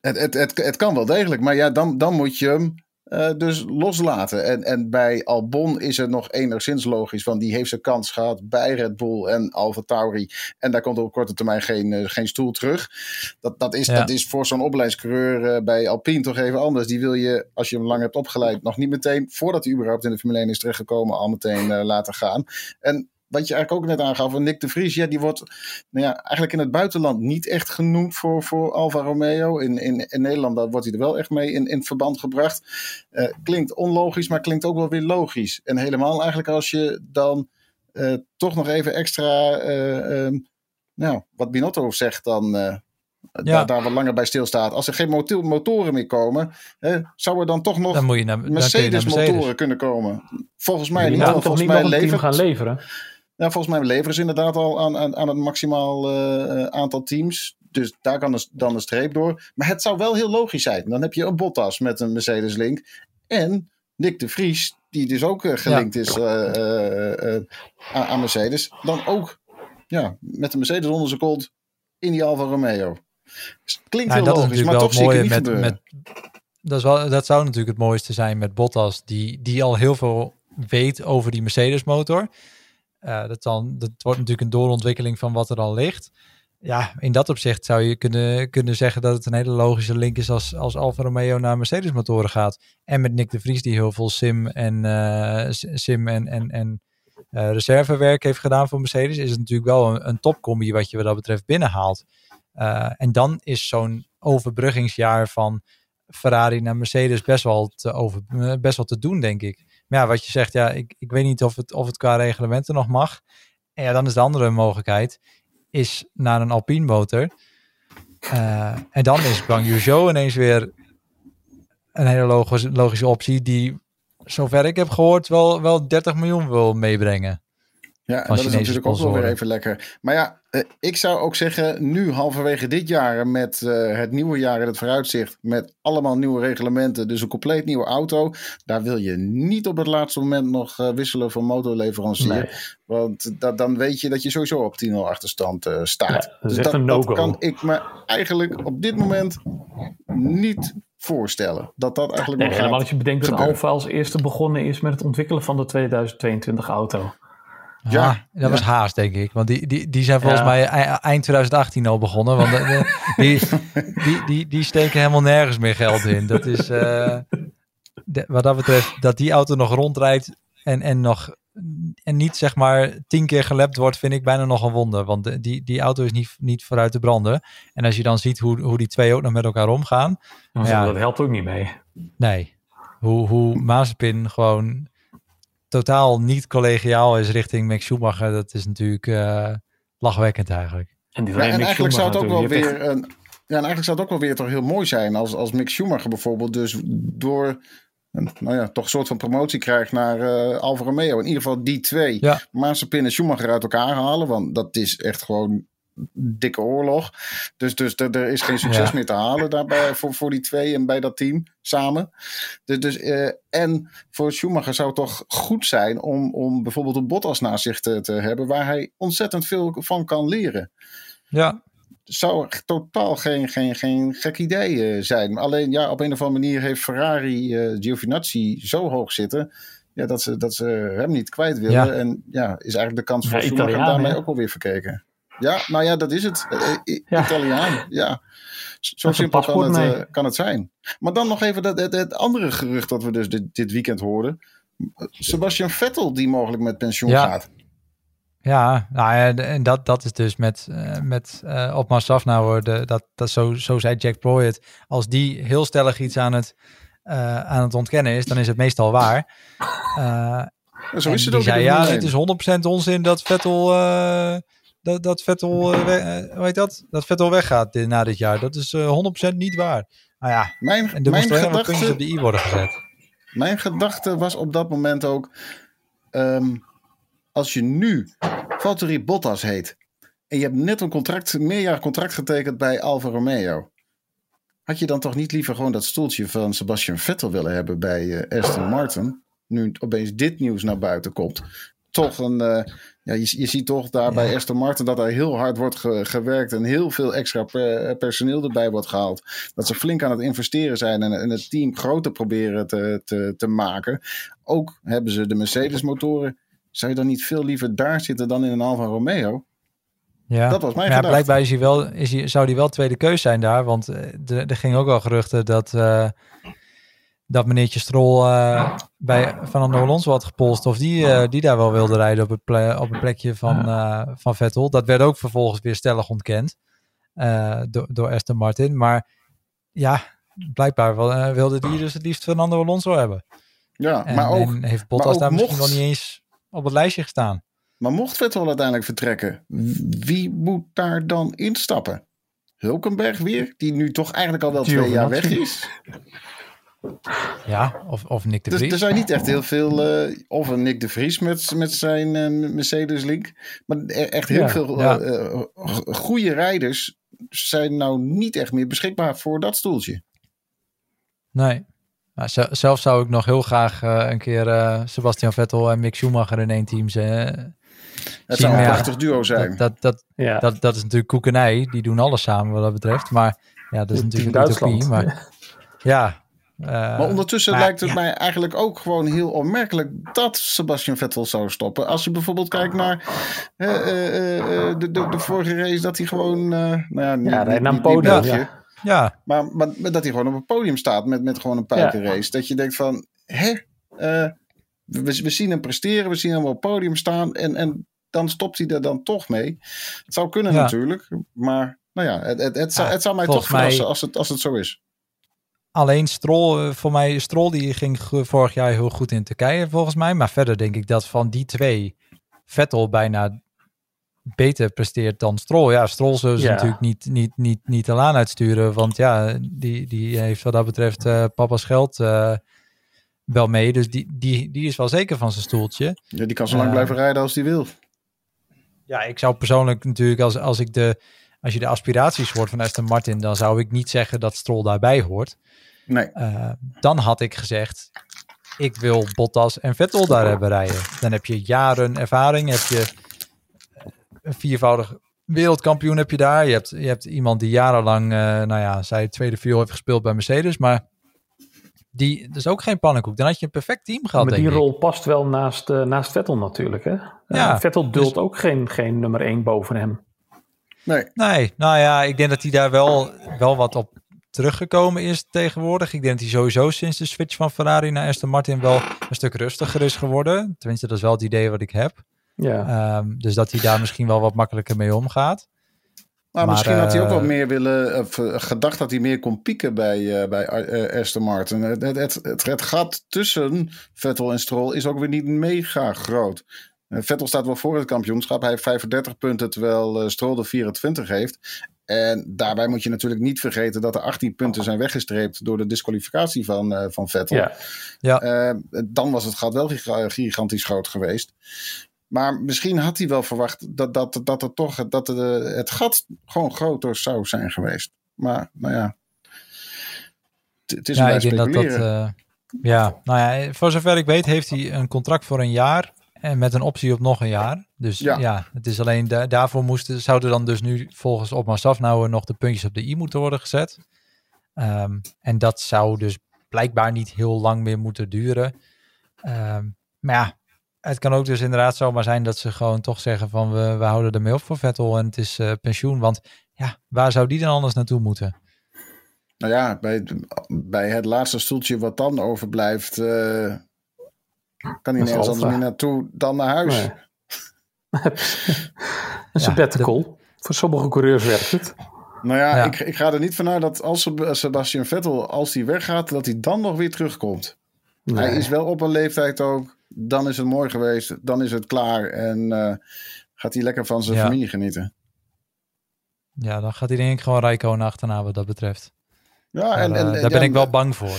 het, het, het, het, kan wel degelijk, maar ja, dan, dan moet je hem uh, dus loslaten. En, en bij Albon is het nog enigszins logisch, want die heeft zijn kans gehad bij Red Bull en Alfa Tauri. En daar komt op korte termijn geen, uh, geen stoel terug. Dat, dat, is, dat is voor zo'n opleidingscoureur uh, bij Alpine toch even anders. Die wil je, als je hem lang hebt opgeleid, nog niet meteen, voordat hij überhaupt in de Formule 1 is terechtgekomen, al meteen laten gaan. En wat je eigenlijk ook net aangaf, Nick de Vries, ja, die wordt nou ja, eigenlijk in het buitenland niet echt genoemd voor, voor Alfa Romeo. In, in, in Nederland wordt hij er wel echt mee in, in verband gebracht. Uh, klinkt onlogisch, maar klinkt ook wel weer logisch. En helemaal eigenlijk als je dan uh, toch nog even extra, uh, um, nou, wat Binotto zegt dan... Ja. Daar, daar, wat langer bij stilstaat. Als er geen motor, motoren meer komen, hè, zou er dan toch nog Mercedes-motoren kunnen komen? Volgens mij niet. volgens mij levert, gaan leveren. Ja, volgens mij leveren ze inderdaad al aan, aan, aan het maximaal uh, aantal teams. Dus daar kan dus dan een streep door. Maar het zou wel heel logisch zijn. Dan heb je een Bottas met een Mercedes-link. En Nick de Vries, die dus ook uh, gelinkt is uh, aan Mercedes. Dan ook ja, met de Mercedes onder zijn kont in die Alfa Romeo. Klinkt heel logisch, maar toch zeker niet met, met, dat, is wel, dat zou natuurlijk het mooiste zijn met Bottas. Die, die al heel veel weet over die Mercedes motor. Uh, dat, dan, wordt natuurlijk een doorontwikkeling van wat er al ligt. Ja, in dat opzicht zou je kunnen, kunnen zeggen dat het een hele logische link is als, als Alfa Romeo naar Mercedes motoren gaat. En met Nick de Vries die heel veel sim en, uh, sim en, en, en uh, reservewerk heeft gedaan voor Mercedes, is het natuurlijk wel een, een topcombi wat je wat dat betreft binnenhaalt. en dan is zo'n overbruggingsjaar van Ferrari naar Mercedes best wel te, over, best wel te doen, denk ik. Maar ja, wat je zegt, ja, ik, ik weet niet of het, of het qua reglementen nog mag. En ja, dan is de andere mogelijkheid, is naar een Alpine motor. Uh, en dan is Guang Yuzhou ineens weer een hele logische, logische optie die, zover ik heb gehoord, wel, wel 30 miljoen wil meebrengen. Ja, en dat is natuurlijk ook wel weer even lekker. Maar ja, eh, ik zou ook zeggen, nu halverwege dit jaar met eh, het nieuwe jaar in het vooruitzicht, met allemaal nieuwe reglementen, dus een compleet nieuwe auto, daar wil je niet op het laatste moment nog uh, wisselen van motorleverancier. Want dat, dan weet je dat je sowieso op 10-0 achterstand staat. Ja, dat dus dat, dat kan ik me eigenlijk op dit moment niet voorstellen. Dat dat eigenlijk nee, helemaal als je bedenkt dat Alfa als eerste begonnen is met het ontwikkelen van de 2022 auto. Ja, ah, dat was haast, denk ik. Want die, die, die zijn volgens mij eind 2018 al begonnen. Want die, die, die, die steken helemaal nergens meer geld in. Dat is, uh, wat dat betreft, dat die auto nog rondrijdt en, en nog en niet zeg maar tien keer gelept wordt, vind ik bijna nog een wonder. Want die, die auto is niet, niet vooruit te branden. En als je dan ziet hoe, hoe die twee ook nog met elkaar omgaan. ja, dat helpt ook niet mee. Nee. Hoe, hoe Mazepin gewoon totaal niet collegiaal is richting Max Schumacher, dat is natuurlijk uh, lachwekkend eigenlijk. En, die ja, en eigenlijk zou het ook wel weer een, ja, en eigenlijk zou het ook wel weer toch heel mooi zijn als, als Mick Schumacher bijvoorbeeld dus door nou ja, toch een soort van promotie krijgt naar uh, Alfa Romeo. In ieder geval die twee. Ja. Mazepin en Schumacher uit elkaar halen. Want dat is echt gewoon dikke oorlog. Dus, dus er, er is geen succes meer te halen daarbij voor, voor die twee en bij dat team samen. Dus, dus, uh, en voor Schumacher zou het toch goed zijn om, om bijvoorbeeld een Bottas naast zich te, te hebben, waar hij ontzettend veel van kan leren. Ja. Zou totaal geen, geen, geen gek idee uh, zijn. Alleen ja, op een of andere manier heeft Ferrari uh, Giovinazzi zo hoog zitten. Ja, dat, ze, dat ze hem niet kwijt willen. En ja, is eigenlijk de kans voor ja, Schumacher daarmee ook alweer verkeken. Ja, nou ja, dat is het. Uh, Italiaan, ja. Zo simpel kan het, uh, kan het zijn. Maar dan nog even dat, het, het, andere gerucht dat we dus dit, dit weekend hoorden. Sebastian Vettel die mogelijk met pensioen gaat. Ja, nou ja, en dat, dat is dus met, uh, met uh, op Massaf nou, de, dat, dat zo, zo zei Jack Ploy Als die heel stellig iets aan het, uh, aan het ontkennen is, dan is het meestal waar. zo is het ook. Zei, ja, het is 100% onzin dat Vettel dat, dat Vettel, uh, hoe heet dat? Dat Vettel weggaat na dit jaar. Dat is uh, eh, 100% niet waar. Nou ja, mijn, en er mijn gedachte, op de i worden gezet. Mijn gedachte was op dat moment ook, um, als je nu Valtteri Bottas heet en je hebt net een contract, meerjarig contract getekend bij Alfa Romeo. Had je dan toch niet liever gewoon dat stoeltje van Sebastian Vettel willen hebben bij Aston Martin? Nu opeens dit nieuws naar buiten komt. Toch een, ja, je, je ziet toch daar bij Aston Martin dat er heel hard wordt gewerkt en heel veel extra personeel erbij wordt gehaald. Dat ze flink aan het investeren zijn en, en het team groter proberen te, te, te maken. Ook hebben ze de Mercedes motoren. Zou je dan niet veel liever daar zitten dan in een Alfa Romeo? Ja, dat was mijn ja, Blijkbaar is hij wel, is hij, zou hij wel tweede keus zijn daar. Want eh, er, er ging ook al geruchten dat, uh, dat meneertje Strol uh, bij Fernando Alonso had gepolst of die, uh, die daar wel wilde rijden op het, ple op het plekje van, uh, van Vettel. Dat werd ook vervolgens weer stellig ontkend door, door Aston Martin. Maar ja, blijkbaar wel, wilde die dus het liefst Fernando Alonso hebben. Ja, en, maar ook... En heeft Bottas daar misschien wel niet eens op het lijstje gestaan. Maar mocht Vettel uiteindelijk vertrekken, wie moet daar dan instappen? Hulkenberg weer, die nu toch eigenlijk al wel twee jaar weg is. Ja, of, of Nick de dus Vries. Dus er zijn niet echt heel veel... Uh, of een Nick de Vries met, met zijn uh, Mercedes-link. Maar e-, echt heel veel uh, goede rijders zijn nou niet echt meer beschikbaar voor dat stoeltje. Nee. Nou, zelf zou ik nog heel graag een keer Sebastian Vettel en Mick Schumacher in één team zijn. Het zou een prachtig duo zijn. Dat, dat, dat, ja. dat, dat is natuurlijk koekenij. Die doen alles samen wat dat betreft. Maar ja, dat is natuurlijk een utopie. Maar ja, uh, maar ondertussen lijkt het mij eigenlijk ook gewoon heel onmerkelijk dat Sebastian Vettel zou stoppen. Als je bijvoorbeeld kijkt naar uh, uh, de, de, de, vorige race, dat hij gewoon. nou ja, niet, ja, niet, niet, podium. Ja. ja. Maar, maar, dat hij gewoon op een podium staat met, met gewoon een puikenrace. Ja. Dat je denkt van, hè? we, we zien hem presteren, we zien hem op het podium staan en, en dan stopt hij er dan toch mee. Het zou kunnen ja. natuurlijk, maar nou ja, het, het, het, zou, het zou mij toch verrassen mij... als, het, als het zo is. Alleen Strol, eh, voor mij, Strol die ging vorig jaar heel goed in Turkije volgens mij. Maar verder denk ik dat van die twee Vettel bijna beter presteert dan Stroll. Ja, Stroll zullen ze natuurlijk niet, niet, niet, niet te laan uitsturen. Want ja, die, die heeft wat dat betreft uh, papa's geld uh, wel mee. Dus die, die, die is wel zeker van zijn stoeltje. Ja, die kan zo lang uh, blijven rijden als die wil. Ja, ik zou persoonlijk natuurlijk, als, als, ik de, als je de aspiraties hoort van Aston Martin, dan zou ik niet zeggen dat Stroll daarbij hoort. Nee. dan had ik gezegd, ik wil Bottas en Vettel daar hebben rijden. Dan heb je jaren ervaring, heb je een viervoudig wereldkampioen heb je daar. Je hebt, je hebt iemand die jarenlang, uh, nou ja, zij tweede viool heeft gespeeld bij Mercedes, maar die is ook geen pannenkoek. Dan had je een perfect team gehad. Maar die rol past wel naast, uh, naast Vettel natuurlijk. Hè? Ja, uh, Vettel duldt dus... ook geen, geen nummer 1 boven hem. Nee. Nee, nou ja, ik denk dat hij daar wel, wel wat op teruggekomen is tegenwoordig. Ik denk dat hij sowieso sinds de switch van Ferrari naar Aston Martin wel een stuk rustiger is geworden. Tenminste, dat is wel het idee wat ik heb. Ja. Ehm, dus dat hij daar misschien wel wat makkelijker mee omgaat. Maar, misschien had hij ook eh, meer willen, of, uh, gedacht dat hij meer kon pieken bij, uh, bij Aston Martin. Het, het, het, het, gat tussen Vettel en Stroll is ook weer niet mega groot. Vettel staat wel voor het kampioenschap. Hij heeft 35 punten, terwijl Stroll de 24 heeft. En daarbij moet je natuurlijk niet vergeten dat er 18 punten zijn weggestreept door de disqualificatie van, van Vettel. Ja. Ja. dan was het gat wel gigantisch groot geweest. Maar misschien had hij wel verwacht dat, dat, dat, er toch, dat de, het gat gewoon groter zou zijn geweest. Maar nou ja, het is ja, ik denk dat dat. Uh, ja, nou ja, voor zover ik weet heeft hij een contract voor een jaar en met een optie op nog een jaar. Dus ja, ja het is alleen daarvoor moesten, zouden dan dus nu volgens Opma Safnauer nog de puntjes op de i moeten worden gezet. Um, en dat zou dus blijkbaar niet heel lang meer moeten duren. Um, maar ja, het kan ook dus inderdaad zomaar zijn dat ze gewoon toch zeggen van we, we houden ermee op voor Vettel en het is uh, pensioen. Want ja, waar zou die dan anders naartoe moeten? Nou ja, bij, bij het laatste stoeltje wat dan overblijft, uh, kan hij nergens anders meer naartoe dan naar huis. Nee. een sabbatical. Ja, Voor sommige coureurs werkt het. Nou ja, ja, Ik, ik ga er niet vanuit dat als Sebastian Vettel, als hij weggaat, dat hij dan nog weer terugkomt. Nee. Hij is wel op een leeftijd ook dan is het mooi geweest, dan is het klaar en uh, gaat hij lekker van zijn familie genieten. Ja, dan gaat hij denk ik gewoon Rijkonen achterna wat dat betreft. Ja, en, en, uh, daar ben ik wel bang voor.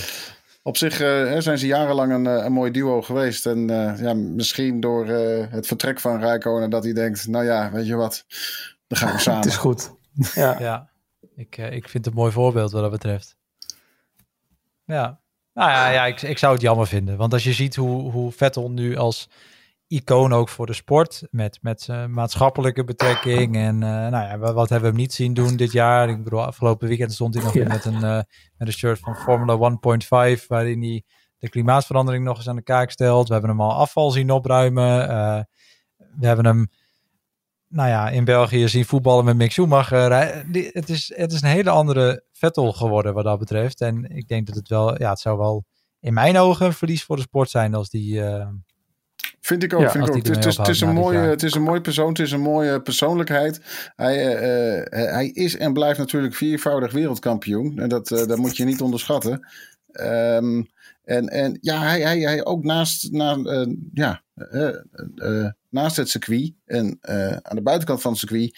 Op zich uh, zijn ze jarenlang een, een mooi duo geweest. En ja, misschien door het vertrek van Rijkonen dat hij denkt, nou ja, weet je wat, dan gaan we samen. het is goed. Ja, ja ik, ik vind het een mooi voorbeeld wat dat betreft. Ja, nou ja, ja ik, ik zou het jammer vinden. Want als je ziet hoe, hoe Vettel nu als icoon ook voor de sport, met, met zijn maatschappelijke betrekking en uh, nou ja, wat hebben we hem niet zien doen dit jaar? Ik bedoel, afgelopen weekend stond hij nog ja. met, een, uh, met een shirt van Formula 1.5, waarin hij de klimaatverandering nog eens aan de kaak stelt. We hebben hem al afval zien opruimen. Uh, we hebben hem nou ja, in België zien voetballen met Mick Schumacher. Het is, het is een hele andere Vettel geworden wat dat betreft. En ik denk dat het wel, ja, het zou wel in mijn ogen een verlies voor de sport zijn als die... Uh, Vind ik ook. vind ik ook. Het, is, het, is een mooie, het is een mooie persoon, het is een mooie persoonlijkheid. Hij, uh, uh, hij is en blijft natuurlijk viervoudig wereldkampioen. En dat, dat moet je niet onderschatten. Um, en, en ja, hij, hij, hij ook naast, na, ja, naast het circuit en aan de buitenkant van het circuit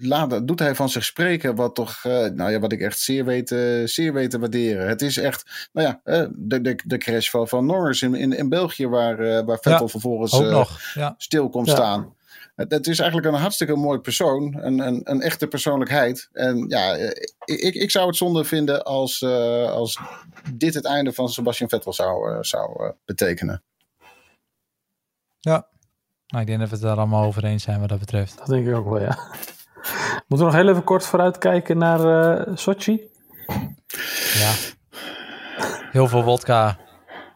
laat, doet hij van zich spreken wat toch, uh, nou ja, wat ik echt zeer weet, zeer weet te waarderen. Het is echt, nou ja, de, de, de crash van, van Norris in, in, in België, waar, waar Vettel ja, vervolgens ja. stil komt ja. staan. Het, is eigenlijk een hartstikke mooi persoon, een, een, een echte persoonlijkheid. En ja, ik, ik zou het zonde vinden als, als dit het einde van Sebastian Vettel zou, zou betekenen. Ja, nou, ik denk dat we het daar allemaal over eens zijn wat dat betreft. Dat denk ik ook wel, ja. Moeten we nog heel even kort vooruitkijken naar uh, Sochi? Ja. Heel veel wodka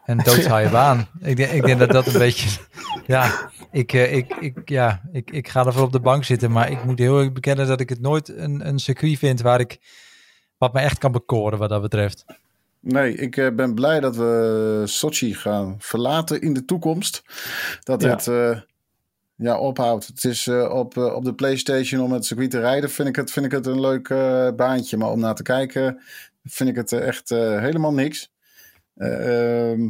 en doodzaaie baan. Ik denk, ik denk dat dat een beetje... Ja, ik, uh, ik, ik, ja ik, ik ga ervoor op de bank zitten. Maar ik moet heel erg bekennen dat ik het nooit een, een circuit vind waar ik... Wat me echt kan bekoren wat dat betreft. Nee, ik uh, ben blij dat we Sochi gaan verlaten in de toekomst. Dat ja. het ja, ophoudt. Het is uh, op, uh, op de PlayStation om het circuit te rijden, vind ik het, vind ik het een leuk uh, baantje. Maar om naar te kijken, vind ik het echt helemaal niks. Ehm,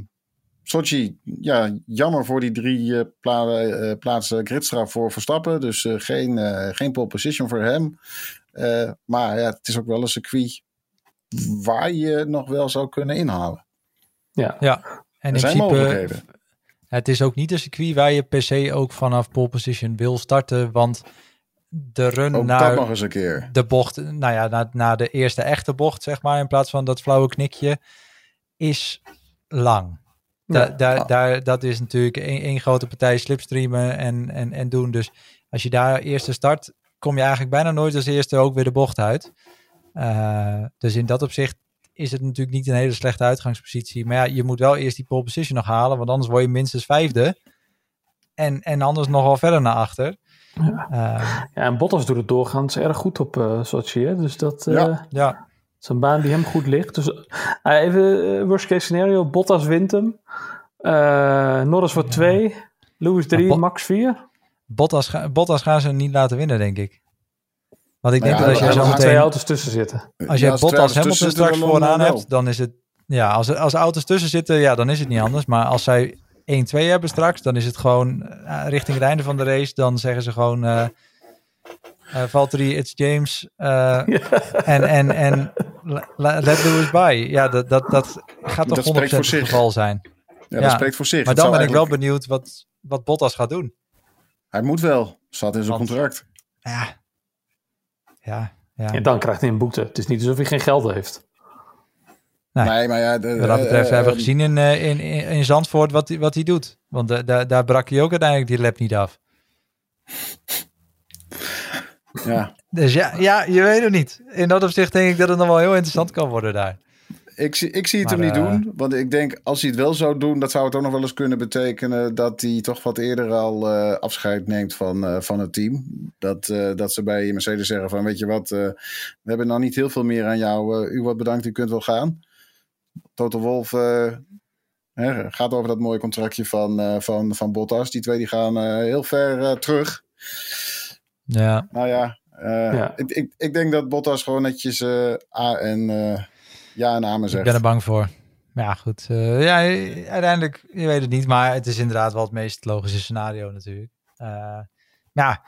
Sochi, ja, jammer voor die drie pla plaatsen gridstraf voor Verstappen. Dus geen, geen pole position voor hem. maar ja, het is ook wel een circuit waar je nog wel zou kunnen inhalen. Ja, ja. en er zijn principe, mogelijkheden. Het is ook niet een circuit waar je per se ook vanaf pole position wil starten, want de run ook naar nog eens een keer. de bocht, nou ja, naar, naar de eerste echte bocht, zeg maar, in plaats van dat flauwe knikje, is lang. Da, daar, daar, dat is natuurlijk één, grote partij slipstreamen en, en, en doen. Dus als je daar eerste start, kom je eigenlijk bijna nooit als eerste ook weer de bocht uit. Uh, dus in dat opzicht is het natuurlijk niet een hele slechte uitgangspositie. Maar ja, je moet wel eerst die pole position nog halen, want anders word je minstens vijfde. En, en anders nogal verder naar achter. Ja, uh, ja en Bottas doet het doorgaans erg goed op uh, Sochi. Hè? Dus dat, uh, ja. ja. is een baan die hem goed ligt. Dus even worst case scenario. Bottas wint hem. Norris wordt 2. Lewis 3, Max 4. Bottas, Bottas gaan ze niet laten winnen, denk ik. Want ik denk dat als jij zo meteen... twee auto's tussen zitten. Als je ja, Bottas Hamilton straks vooraan hebt, dan is het... Ja, als, als auto's tussen zitten, ja, dan is het niet anders. Maar als zij 1-2 hebben straks, dan is het gewoon uh, richting het einde van de race. Dan zeggen ze gewoon... Uh, uh, Valtteri, it's James. Uh, en, en, en let Lewis by. Ja, dat, dat, dat gaat toch dat 100% het geval zijn. Ja, ja, dat spreekt voor zich. Maar dan ben ik wel benieuwd wat, wat Bottas gaat doen. Hij moet wel. Staat in zijn contract. Ja, ja, ja. En dan krijgt hij een boete. Het is niet alsof hij geen geld heeft. Nee, nee maar ja... De, wat dat betreft uh, hebben we gezien in, uh, in, in, in Zandvoort wat, wat hij doet. Want daar, daar brak hij ook uiteindelijk die lap niet af. Ja. Dus ja, ja, je weet het niet. In dat opzicht denk ik dat het nog wel heel interessant kan worden daar ik, ik zie het hem niet doen. Want ik denk, als hij het wel zou doen, dat zou het ook nog wel eens kunnen betekenen dat hij toch wat eerder al uh, afscheid neemt van, uh, van het team. Dat, uh, dat ze bij Mercedes zeggen van, weet je wat, we hebben nog niet heel veel meer aan jou. u wordt bedankt, u kunt wel gaan. Toto Wolf hè, gaat over dat mooie contractje van, van, van Bottas. Die twee die gaan heel ver terug. Ja. Nou ja, ja. Ik, ik, ik, denk dat Bottas gewoon netjes A en ja en amen zegt. Ik ben er bang voor. Ja, goed. Uh, ja, uiteindelijk, je weet het niet, maar het is inderdaad wel het meest logische scenario natuurlijk. Uh, ja,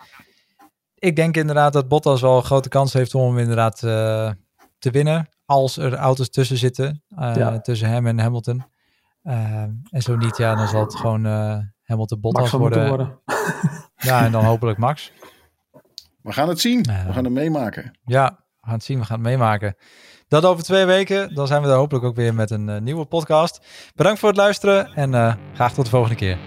ik denk inderdaad dat Bottas wel een grote kans heeft om hem inderdaad uh, te winnen. Als er auto's tussen zitten, ja. tussen hem en Hamilton. en zo niet, ja, dan zal het gewoon Hamilton Bottas worden. worden. ja, en dan hopelijk Max. We gaan het zien. We gaan het meemaken. Ja, we gaan het zien. We gaan het meemaken. Dat over twee weken. Dan zijn we daar hopelijk ook weer met een eh, nieuwe podcast. Bedankt voor het luisteren en eh, graag tot de volgende keer.